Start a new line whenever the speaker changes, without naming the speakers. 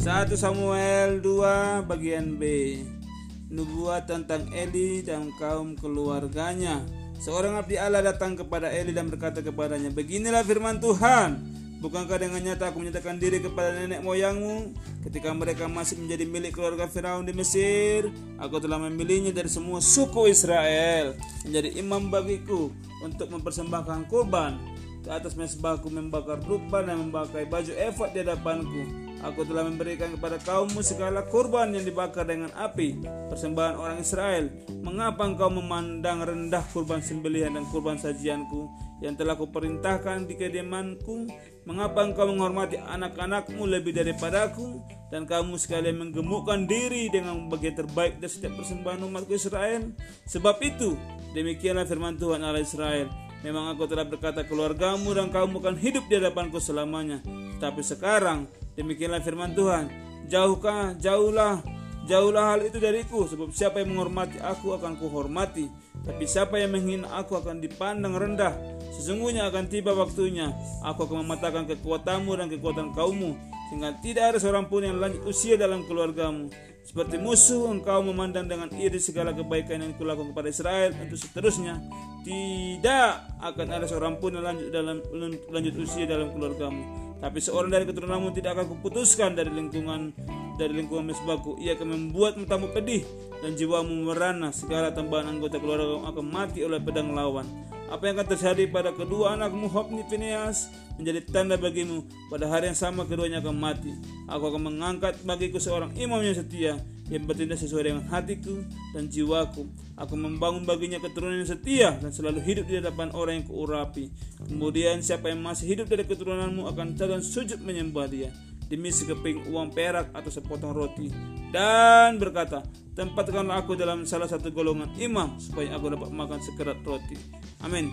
1 Samuel 2 bagian B. Nubuat tentang Eli dan kaum keluarganya. Seorang abdi Allah datang kepada Eli dan berkata kepadanya Beginilah firman Tuhan. Bukankah dengan nyata aku menyatakan diri kepada nenek moyangmu? Ketika mereka masih menjadi milik keluarga Firaun di Mesir? Aku telah memilihnya dari semua suku Israel. Menjadi imam bagiku untuk mempersembahkan kurban ke atas mesbahku membakar rupa dan memakai baju efod di hadapanku. Aku telah memberikan kepada kaummu segala kurban yang dibakar dengan api, persembahan orang Israel. Mengapa engkau memandang rendah kurban sembelihan dan kurban sajianku yang telah kuperintahkan di kediamanku? Mengapa engkau menghormati anak-anakmu lebih daripadaku? Dan kamu sekalian menggemukkan diri dengan bagian terbaik dari setiap persembahan umatku Israel? Sebab itu, demikianlah firman Tuhan Allah Israel Memang aku telah berkata keluargamu dan kamu akan hidup di hadapanku selamanya. Tapi sekarang demikianlah firman Tuhan. Jauhkah, jauhlah, jauhlah hal itu dariku. Sebab siapa yang menghormati aku akan kuhormati. Tapi siapa yang menghina aku akan dipandang rendah. Sesungguhnya akan tiba waktunya. Aku akan mematahkan kekuatanmu dan kekuatan kaummu. Sehingga tidak ada seorang pun yang lanjut usia dalam keluargamu seperti musuh engkau memandang dengan iri segala kebaikan yang kulakukan kepada Israel untuk seterusnya tidak akan ada seorang pun yang lanjut dalam lanjut usia dalam keluargamu tapi seorang dari keturunanmu tidak akan kuputuskan dari lingkungan dari lingkungan mesbahku. Ia akan membuat matamu pedih dan jiwamu merana. Segala tambahan anggota keluarga akan mati oleh pedang lawan. Apa yang akan terjadi pada kedua anakmu Hopni Phineas menjadi tanda bagimu. Pada hari yang sama keduanya akan mati. Aku akan mengangkat bagiku seorang imam yang setia yang bertindak sesuai dengan hatiku dan jiwaku. Aku membangun baginya keturunan yang setia dan selalu hidup di hadapan orang yang kuurapi. Kemudian siapa yang masih hidup dari keturunanmu akan jalan sujud menyembah dia demi sekeping uang perak atau sepotong roti. Dan berkata tempatkanlah aku dalam salah satu golongan imam supaya aku dapat makan sekerat roti. Amin